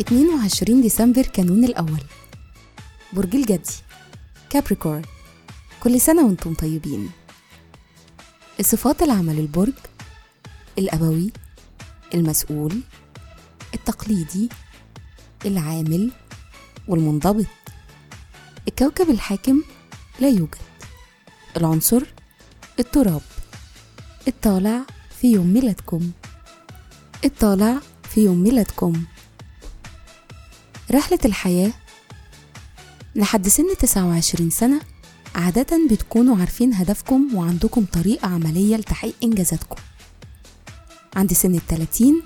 22 ديسمبر كانون الأول. برج الجدي. كابريكورن كل سنة وأنتم طيبين. الصفات العامة للبرج الأبوي المسؤول التقليدي العامل والمنضبط. الكوكب الحاكم لا يوجد. العنصر التراب. الطالع في يوم ميلادكم. الطالع في يوم ميلادكم. رحلة الحياة. لحد سن 29 سنة عادة بتكونوا عارفين هدفكم وعندكم طريقة عملية لتحقيق إنجازاتكم. عند سن التلاتين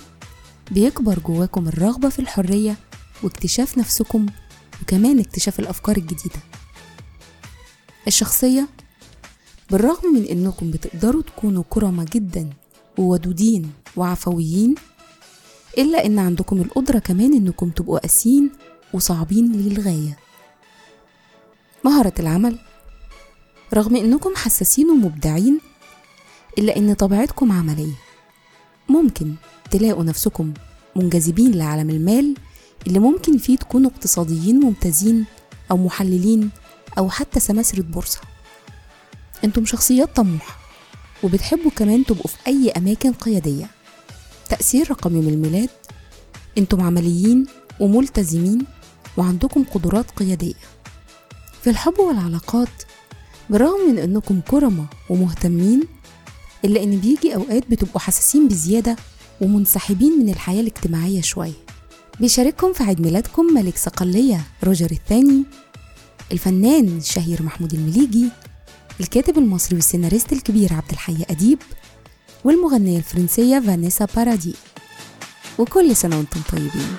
بيكبر جواكم الرغبة في الحرية واكتشاف نفسكم وكمان اكتشاف الأفكار الجديدة. الشخصية بالرغم من إنكم بتقدروا تكونوا كرمة جدا وودودين وعفويين إلا إن عندكم القدرة كمان إنكم تبقوا قاسيين وصعبين للغاية. مهارة العمل. رغم إنكم حساسين ومبدعين إلا إن طبيعتكم عملية. ممكن تلاقوا نفسكم منجذبين لعالم المال اللي ممكن فيه تكونوا اقتصاديين ممتازين أو محللين أو حتى سماسرة بورصة. أنتم شخصيات طموحة وبتحبوا كمان تبقوا في أي أماكن قيادية. تأثير رقم يوم الميلاد أنتم عمليين وملتزمين وعندكم قدرات قيادية. في الحب والعلاقات بالرغم من إنكم كرمة ومهتمين إلا إن بيجي أوقات بتبقوا حساسين بزيادة ومنسحبين من الحياة الاجتماعية شوية. بيشارككم في عيد ميلادكم ملك صقلية روجر الثاني الفنان الشهير محمود المليجي الكاتب المصري والسيناريست الكبير عبد الحي أديب والمغنية الفرنسية فانيسا بارادي. وكل سنة وأنتم طيبين.